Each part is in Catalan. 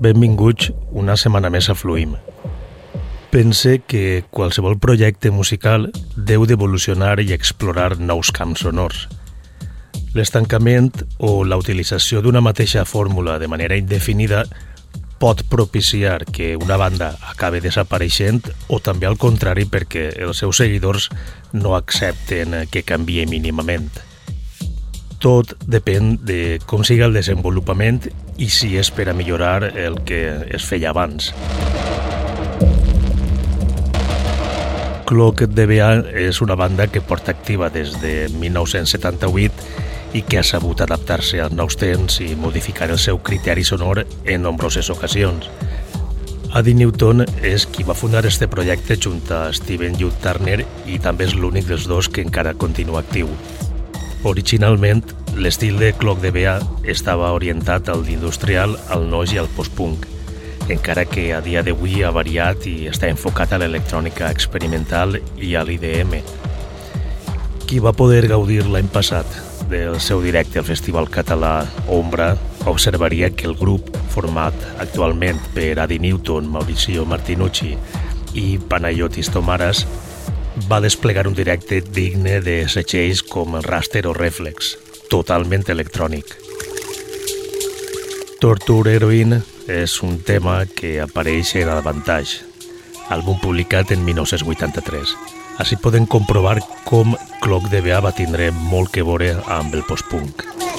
Benvinguts una setmana més a Fluim. Pense que qualsevol projecte musical deu d'evolucionar i explorar nous camps sonors. L'estancament o la utilització d'una mateixa fórmula de manera indefinida pot propiciar que una banda acabe desapareixent o també al contrari perquè els seus seguidors no accepten que canvie mínimament. Tot depèn de com siga el desenvolupament i si és per a millorar el que es feia abans. Clock DBA és una banda que porta activa des de 1978 i que ha sabut adaptar-se als nous temps i modificar el seu criteri sonor en nombroses ocasions. Adi Newton és qui va fundar este projecte junt a Steven Youth Turner i també és l'únic dels dos que encara continua actiu. Originalment, l'estil de Clock DBA estava orientat al d'industrial, al noise i al post-punk, encara que a dia d'avui ha variat i està enfocat a l'electrònica experimental i a l'IDM. Qui va poder gaudir l'any passat del seu directe al Festival Català Ombra observaria que el grup, format actualment per Adi Newton, Mauricio Martinucci i Panayotis Tomaras, va desplegar un directe digne de setxells com Raster o Reflex, totalment electrònic. Torture Heroine és un tema que apareix en Avantage, àlbum publicat en 1983. Així poden comprovar com Clock DBA va tindre molt que veure amb el post-punk.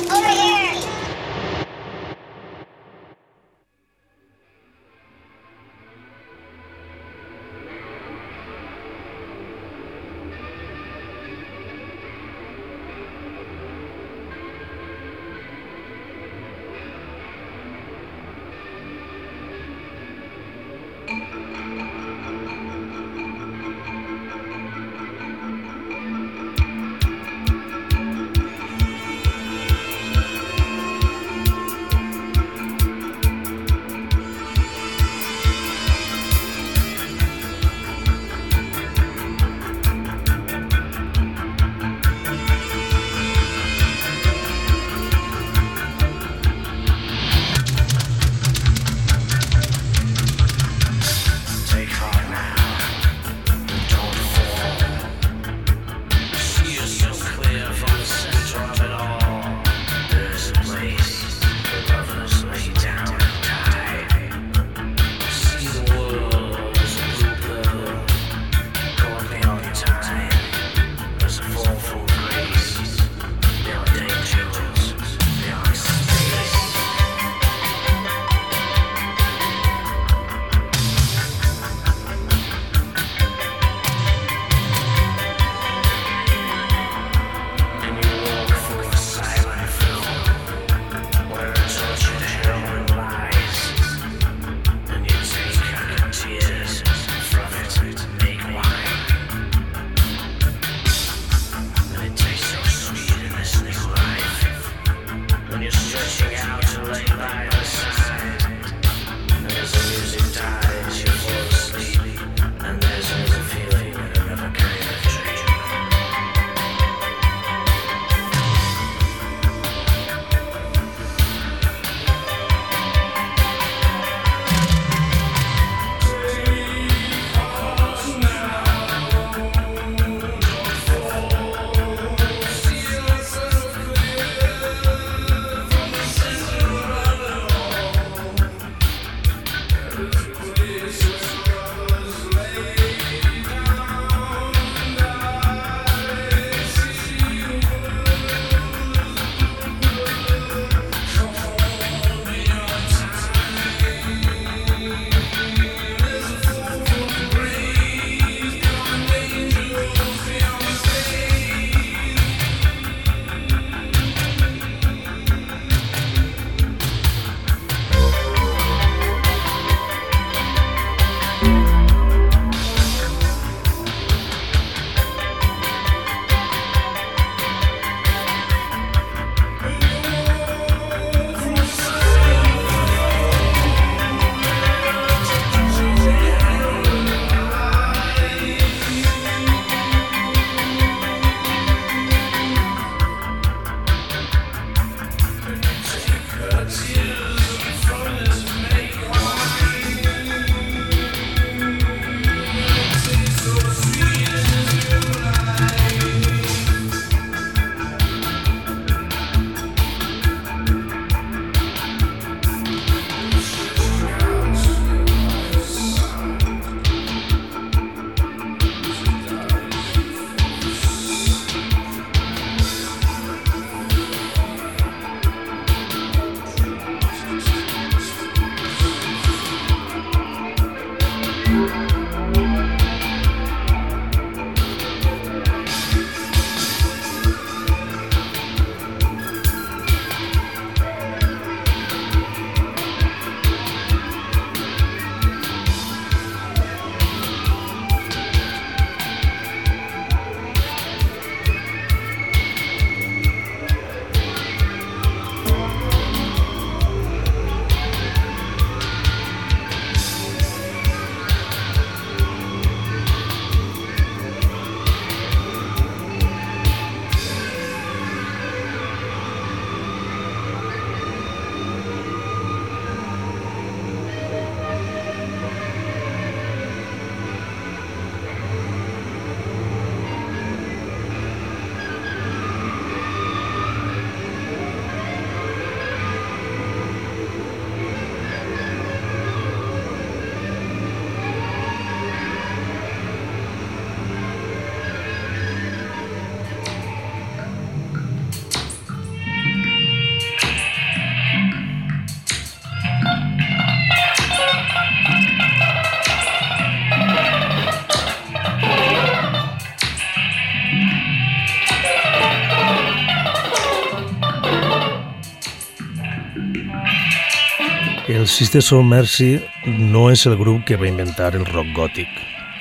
El Sisters of Mercy no és el grup que va inventar el rock gòtic,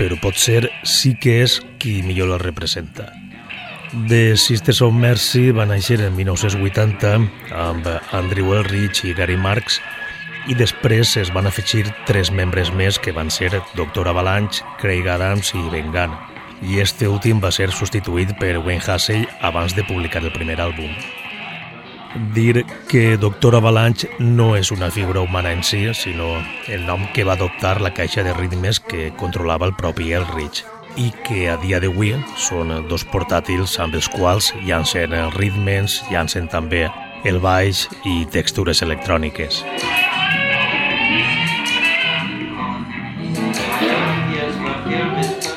però potser sí que és qui millor el representa. The Sisters of Mercy va néixer en 1980 amb Andrew Elrich i Gary Marks i després es van afegir tres membres més que van ser Dr. Avalanche, Craig Adams i Ben Gunn i este últim va ser substituït per Wayne Hassey abans de publicar el primer àlbum. Dir que Doctor Avalanche no és una figura humana en si, sinó el nom que va adoptar la caixa de ritmes que controlava el propi Elrich i que a dia d'avui són dos portàtils amb els quals llancen ritmes, llancen també el baix i textures electròniques.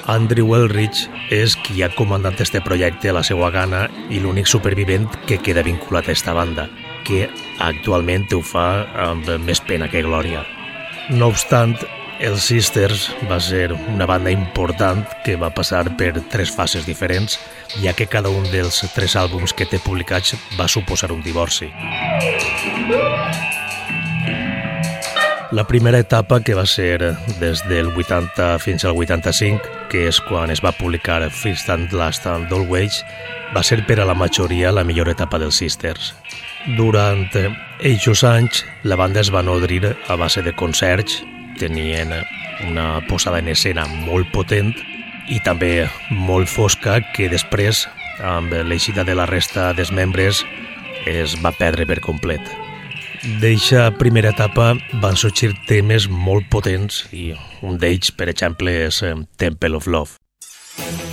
Andrew Elrich és qui ha comandat este projecte a la seva gana i l'únic supervivent que queda vinculat a esta banda, que actualment ho fa amb més pena que glòria. No obstant, els Sisters va ser una banda important que va passar per tres fases diferents, ja que cada un dels tres àlbums que té publicats va suposar un divorci. La primera etapa, que va ser des del 80 fins al 85, que és quan es va publicar First and Last and Always, va ser per a la majoria la millor etapa dels Sisters. Durant eixos anys, la banda es va nodrir a base de concerts, tenien una posada en escena molt potent i també molt fosca que després, amb l'eixida de la resta dels membres, es va perdre per complet. D'eixa primera etapa van sorgir temes molt potents i un d'ells, per exemple, és eh, Temple of Love.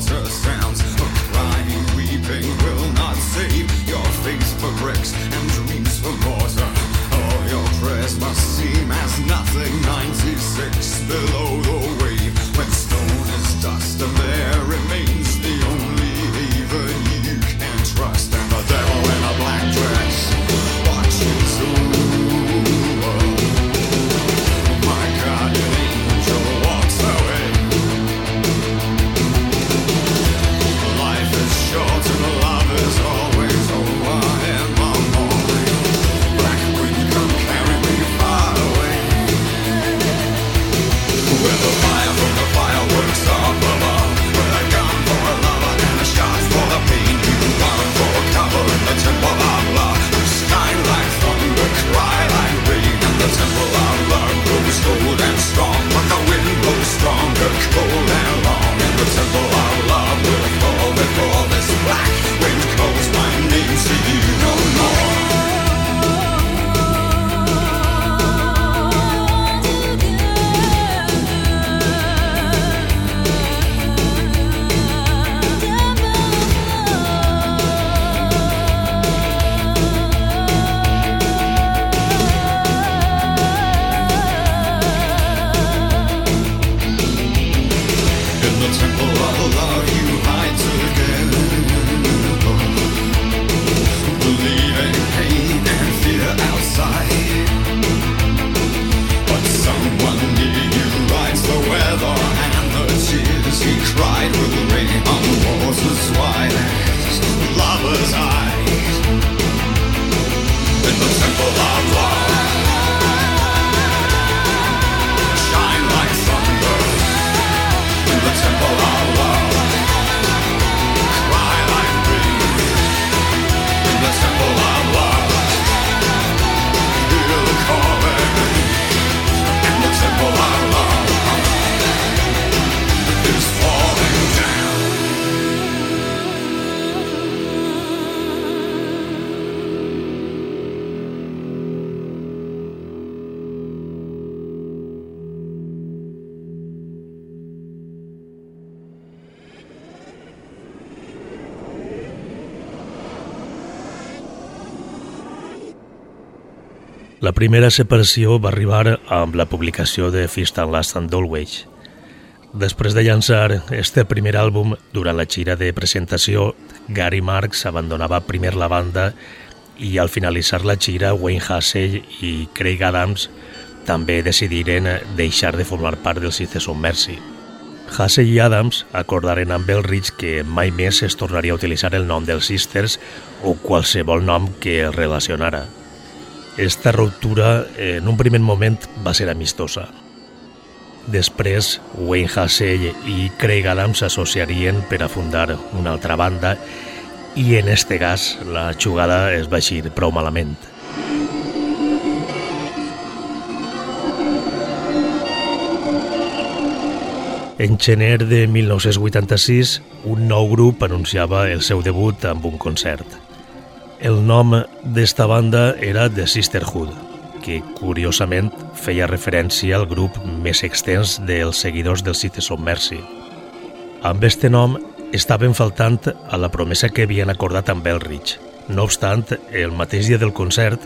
fortress. La primera separació va arribar amb la publicació de Fist and Last and Always. Després de llançar este primer àlbum, durant la gira de presentació, Gary Marks abandonava primer la banda i al finalitzar la gira, Wayne Hassey i Craig Adams també decidiren deixar de formar part del Sisters of Mercy. Hassey i Adams acordaren amb Elrich que mai més es tornaria a utilitzar el nom dels Sisters o qualsevol nom que el relacionara. Esta ruptura en un primer moment va ser amistosa. Després, Wayne Hassey i Craig Adams s'associarien per a fundar una altra banda i en este cas la jugada es va eixir prou malament. En gener de 1986, un nou grup anunciava el seu debut amb un concert. El nom d'esta banda era The Sisterhood, que curiosament feia referència al grup més extens dels seguidors del Cites of Mercy. Amb este nom estaven faltant a la promesa que havien acordat amb Elrich. No obstant, el mateix dia del concert,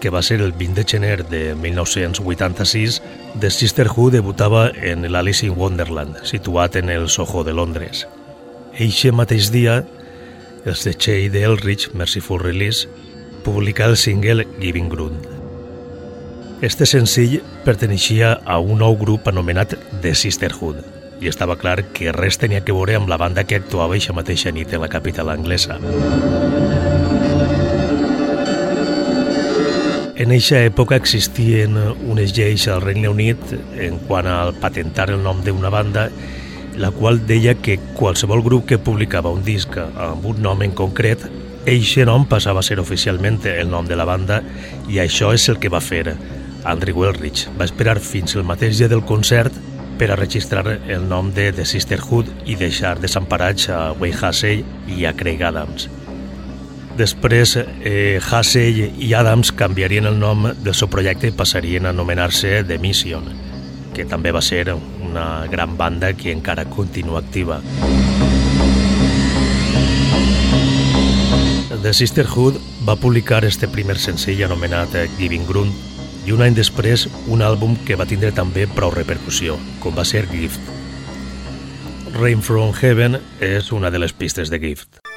que va ser el 20 de gener de 1986, The Sisterhood debutava en l'Alice in Wonderland, situat en el Soho de Londres. Eixe mateix dia, els de Che de Elrich, Merciful Release, publicà el single Giving Ground. Este senzill perteneixia a un nou grup anomenat The Sisterhood i estava clar que res tenia que veure amb la banda que actuava eixa mateixa nit en la capital anglesa. En eixa època existien unes lleis al Regne Unit en quant al patentar el nom d'una banda la qual deia que qualsevol grup que publicava un disc amb un nom en concret, eixe nom passava a ser oficialment el nom de la banda i això és el que va fer Andrew Welrich. Va esperar fins el mateix dia del concert per a registrar el nom de The Sisterhood i deixar desemparats a Wayne Hassey i a Craig Adams. Després, eh, Hassey i Adams canviarien el nom del seu projecte i passarien a anomenar-se The Mission, que també va ser una gran banda que encara continua activa. The Sisterhood va publicar este primer senzill anomenat Giving Ground i un any després un àlbum que va tindre també prou repercussió, com va ser Gift. Rain from Heaven és una de les pistes de Gift.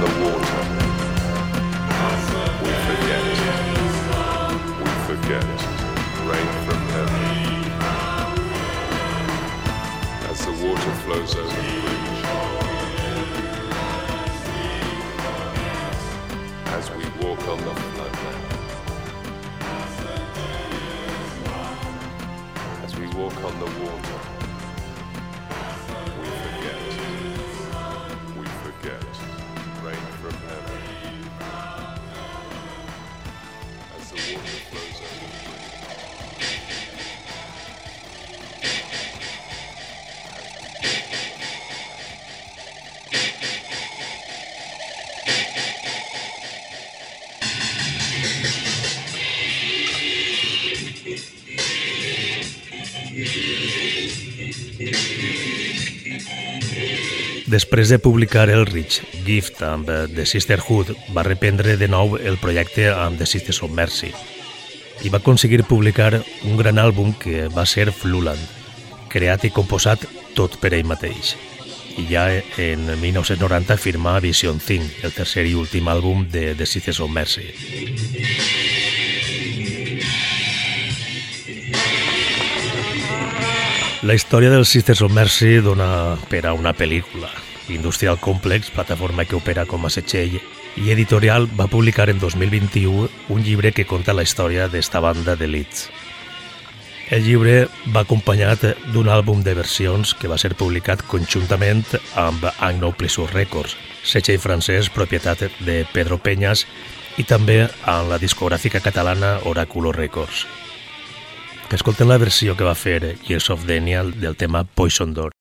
The water. We forget. We forget. Rain from heaven. As the water flows over Després de publicar el Rich Gift amb The Sisterhood, va reprendre de nou el projecte amb The Sisters of Mercy i va aconseguir publicar un gran àlbum que va ser Fluland, creat i composat tot per ell mateix. I ja en 1990 firma Vision Thing, el tercer i últim àlbum de The Sisters of Mercy. La història dels Sisters of Mercy dona per a una pel·lícula. Industrial Complex, plataforma que opera com a setxell, i editorial va publicar en 2021 un llibre que conta la història d'esta banda de Leeds. El llibre va acompanyat d'un àlbum de versions que va ser publicat conjuntament amb Agno Plessur Records, setxell francès propietat de Pedro Peñas i també amb la discogràfica catalana Oráculo Records. Que escolten la versió que va fer Years of Daniel del tema Poison Door.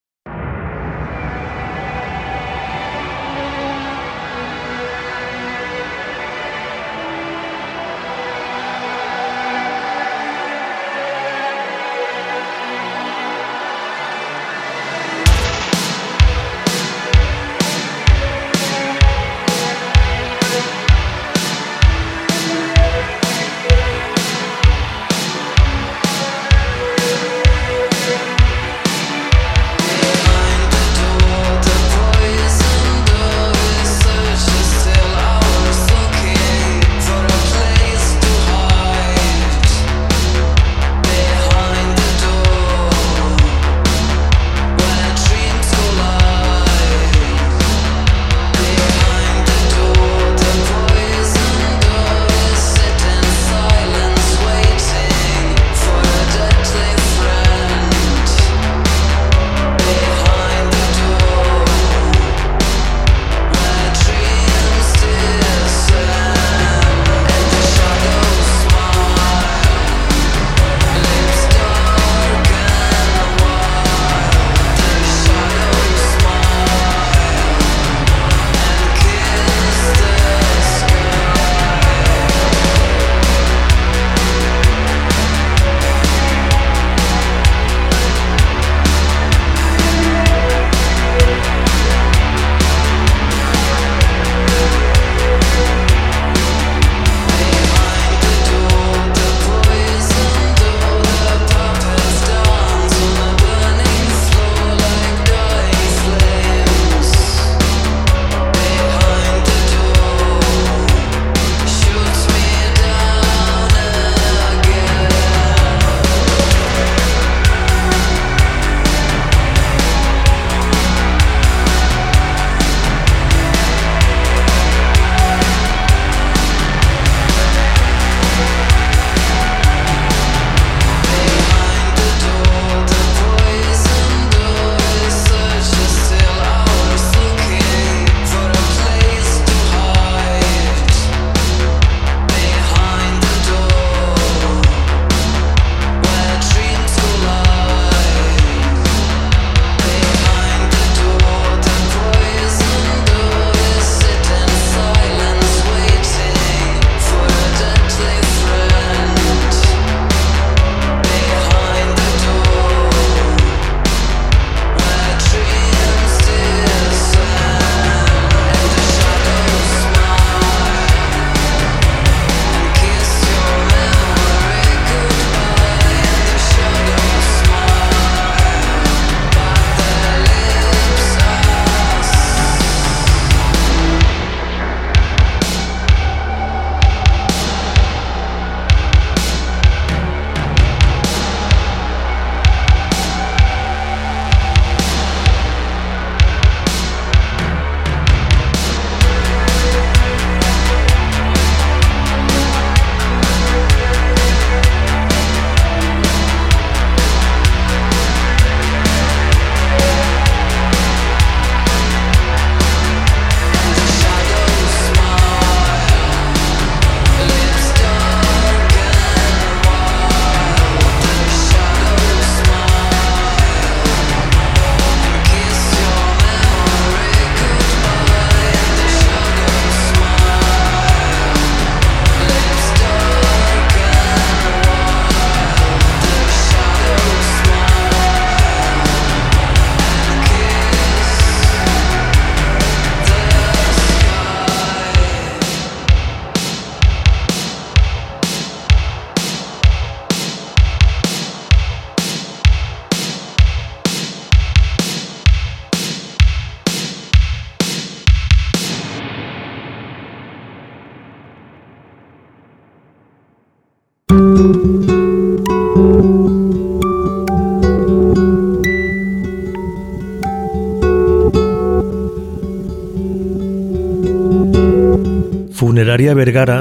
Funerària Vergara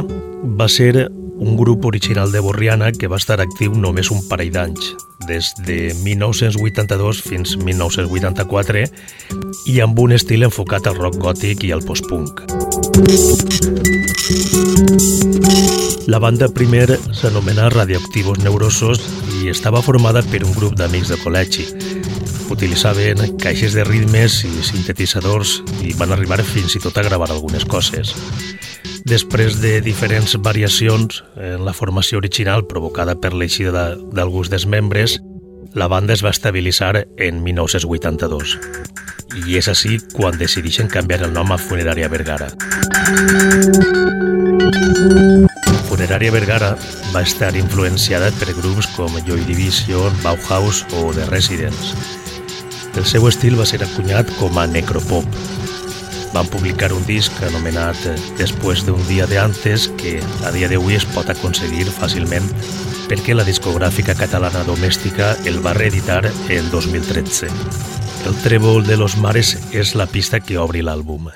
va ser un grup original de Borriana que va estar actiu només un parell d'anys, des de 1982 fins 1984, i amb un estil enfocat al rock gòtic i al post-punk. La banda primer s'anomena Radioactivos Neurosos i estava formada per un grup d'amics de col·legi. Utilitzaven caixes de ritmes i sintetitzadors i van arribar fins i tot a gravar algunes coses. Després de diferents variacions en la formació original provocada per l'eixida d'alguns dels membres, la banda es va estabilitzar en 1982. I és així quan decideixen canviar el nom a Funerària Vergara. Funerària Vergara va estar influenciada per grups com Joy Division, Bauhaus o The Residents. El seu estil va ser acunyat com a necropop, van publicar un disc anomenat Després d'un dia de antes que a dia d'avui es pot aconseguir fàcilment perquè la discogràfica catalana domèstica el va reeditar en 2013. El trèvol de los mares és la pista que obri l'àlbum.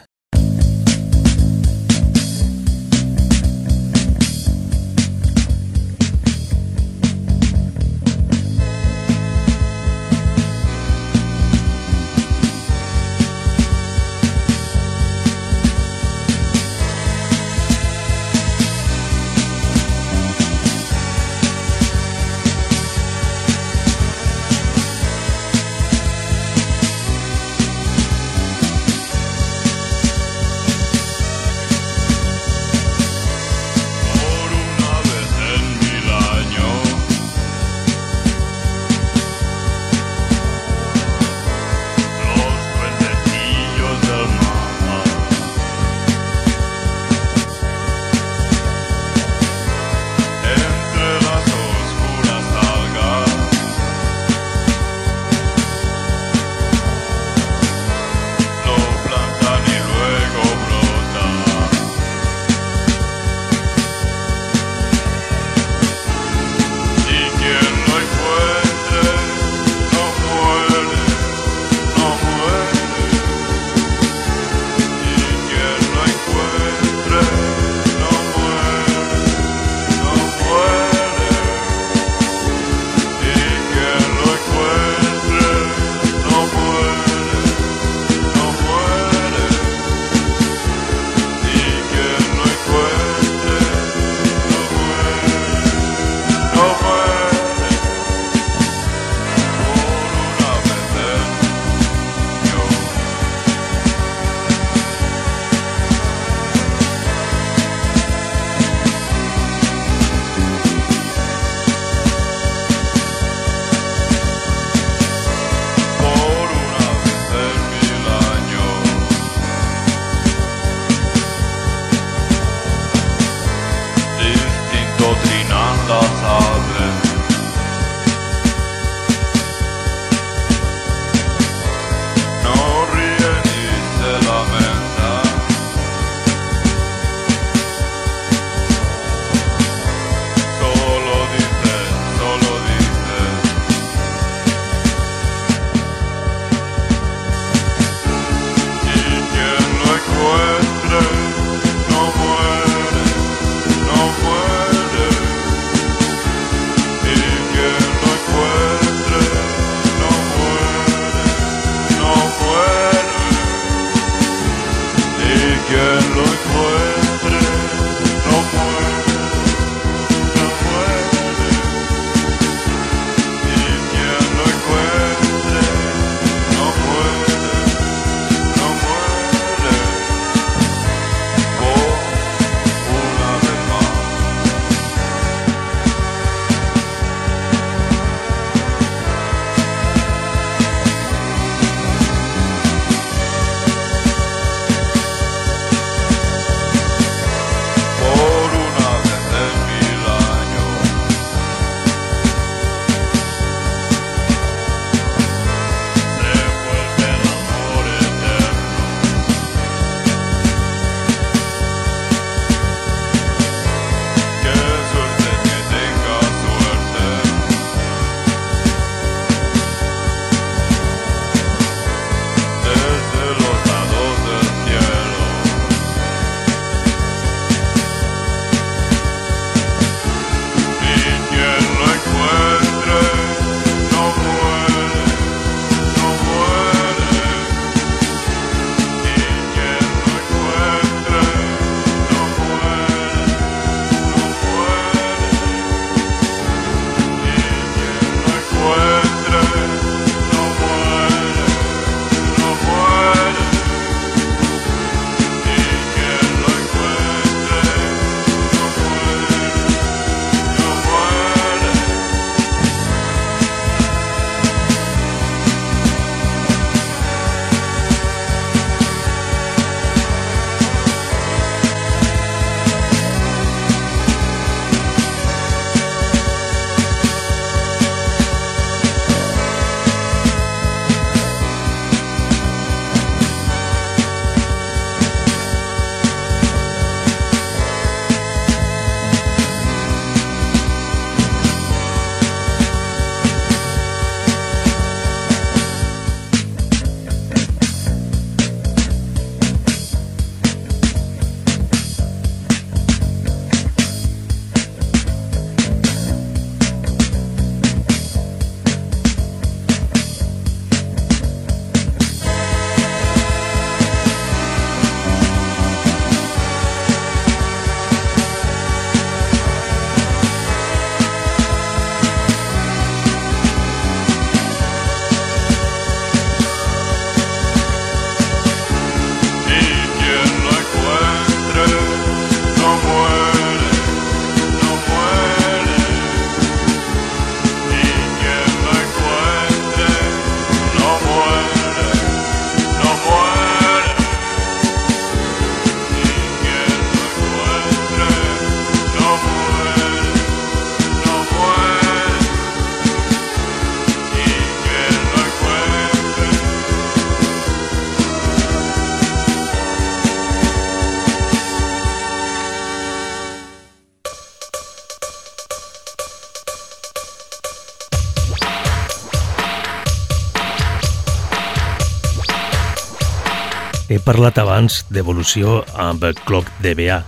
Parlat abans d'evolució amb Clock DBA,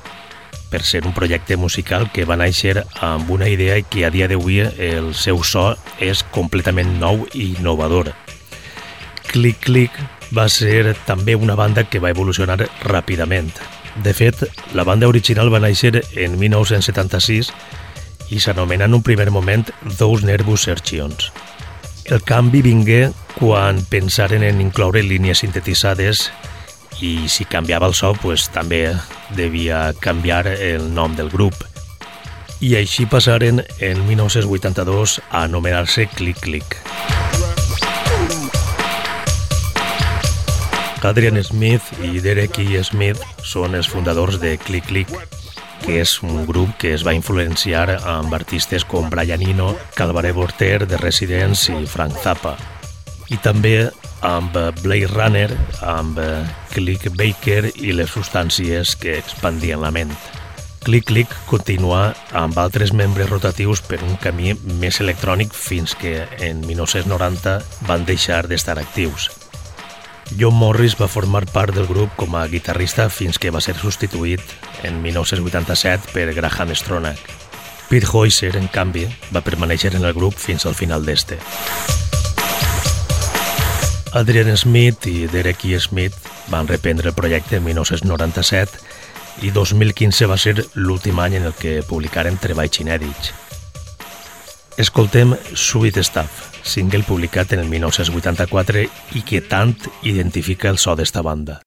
per ser un projecte musical que va néixer amb una idea i que a dia d'avui el seu so és completament nou i innovador. Click Click va ser també una banda que va evolucionar ràpidament. De fet, la banda original va néixer en 1976 i s'anomena en un primer moment Those Nervous Sercions. El canvi vingué quan pensaren en incloure línies sintetitzades i si canviava el so, pues, també devia canviar el nom del grup. I així passaren en 1982 a anomenar-se Click Click. Adrian Smith i Derek E. Smith són els fundadors de Click Click, que és un grup que es va influenciar amb artistes com Brian Eno, Calvare Borter, The Residents i Frank Zappa. I també amb Blade Runner, amb Click Baker i les substàncies que expandien la ment. Click Click continua amb altres membres rotatius per un camí més electrònic fins que en 1990 van deixar d'estar actius. John Morris va formar part del grup com a guitarrista fins que va ser substituït en 1987 per Graham Stronach. Pete Hoyser, en canvi, va permanèixer en el grup fins al final d'este. Adrian Smith i Derek E. Smith van reprendre el projecte en 1997 i 2015 va ser l'últim any en el que publicaren treballs inèdits. Escoltem Sweet Stuff, single publicat en el 1984 i que tant identifica el so d'esta banda.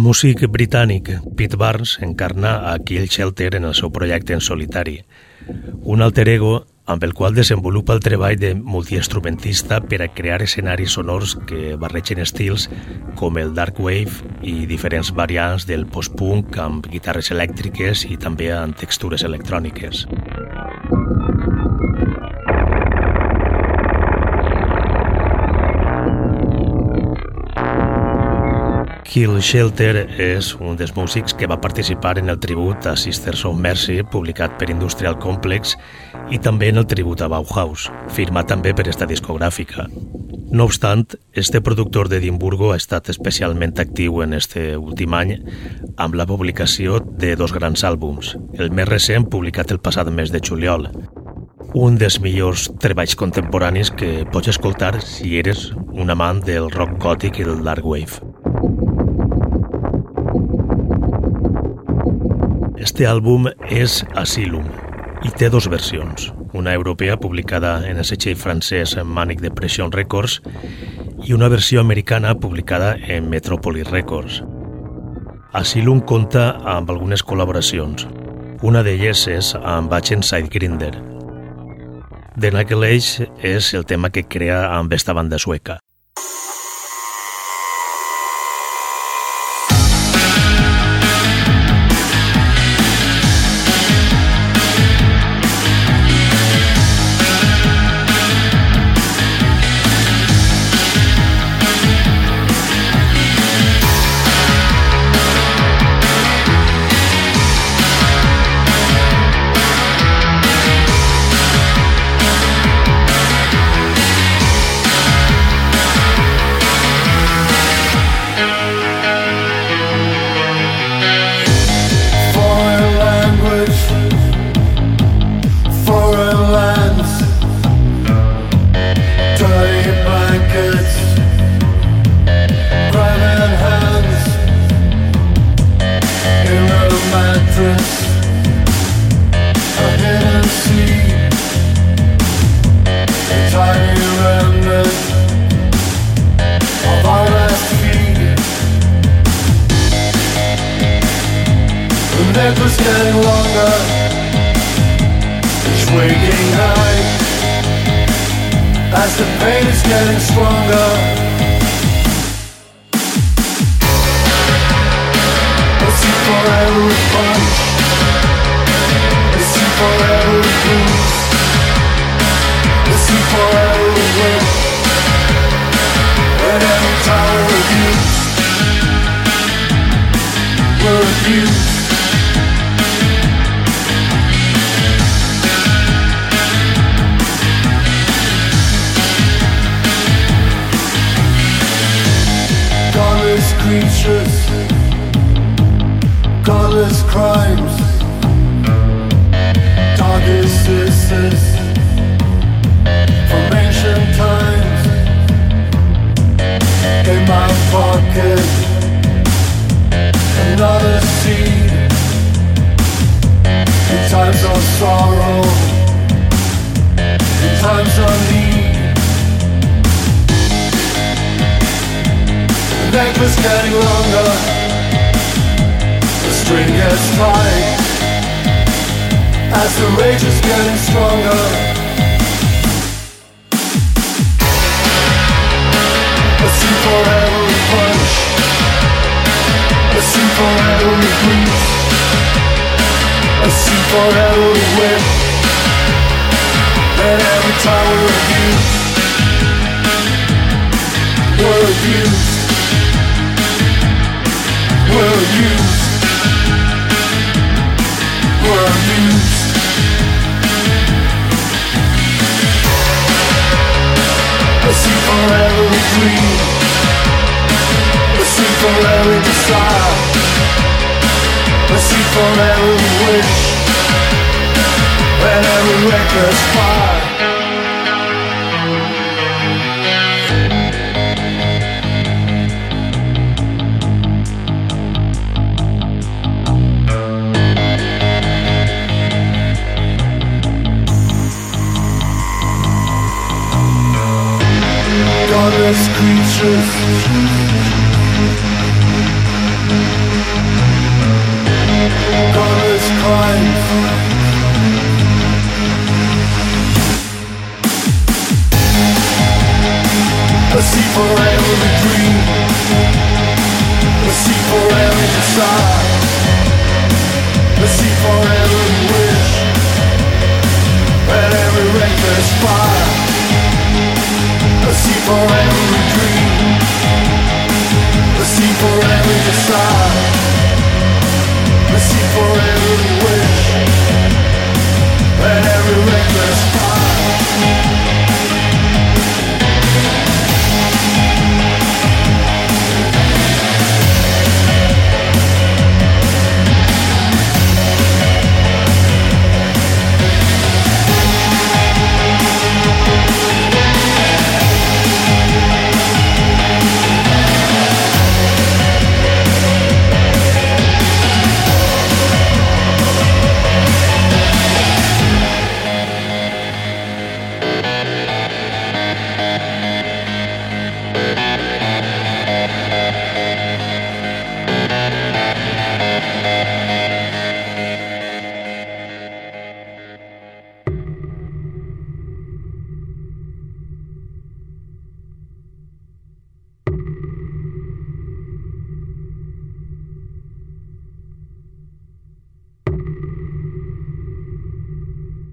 Músic britànic Pete Barnes encarna a Kill Shelter en el seu projecte en solitari, un alter ego amb el qual desenvolupa el treball de multiinstrumentista per a crear escenaris sonors que barregen estils com el dark wave i diferents variants del post-punk amb guitarres elèctriques i també amb textures electròniques. Kill Shelter és un dels músics que va participar en el tribut a Sisters of Mercy, publicat per Industrial Complex, i també en el tribut a Bauhaus, firmat també per esta discogràfica. No obstant, este productor d'Edimburgo ha estat especialment actiu en este últim any amb la publicació de dos grans àlbums, el més recent publicat el passat mes de juliol, un dels millors treballs contemporanis que pots escoltar si eres un amant del rock gòtic i del dark wave. Este àlbum és Asylum i té dos versions, una europea publicada en el setxell francès Manic Depression Records i una versió americana publicada en Metropolis Records. Asylum compta amb algunes col·laboracions. Una d'elles és amb Agent Sidegrinder. The Knuckle Age és el tema que crea amb esta banda sueca.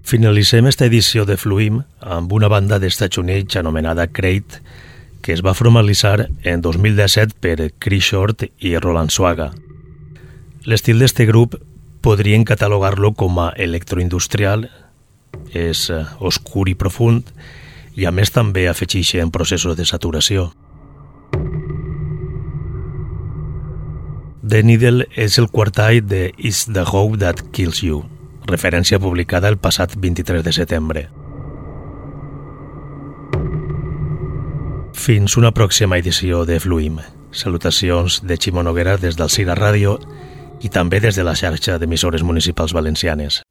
Finalitzem esta edició de Fluim amb una banda d'Estats Units anomenada Crate que es va formalitzar en 2017 per Chris Short i Roland Swaga. L'estil d'este grup podrien catalogar-lo com a electroindustrial, és eh, oscur i profund i a més també afegeix en processos de saturació. The Needle és el quartall de Is the Hope That Kills You, referència publicada el passat 23 de setembre. Fins una pròxima edició de Fluim. Salutacions de Ximo Noguera des del Cira Ràdio i també des de la xarxa d'emissores municipals valencianes.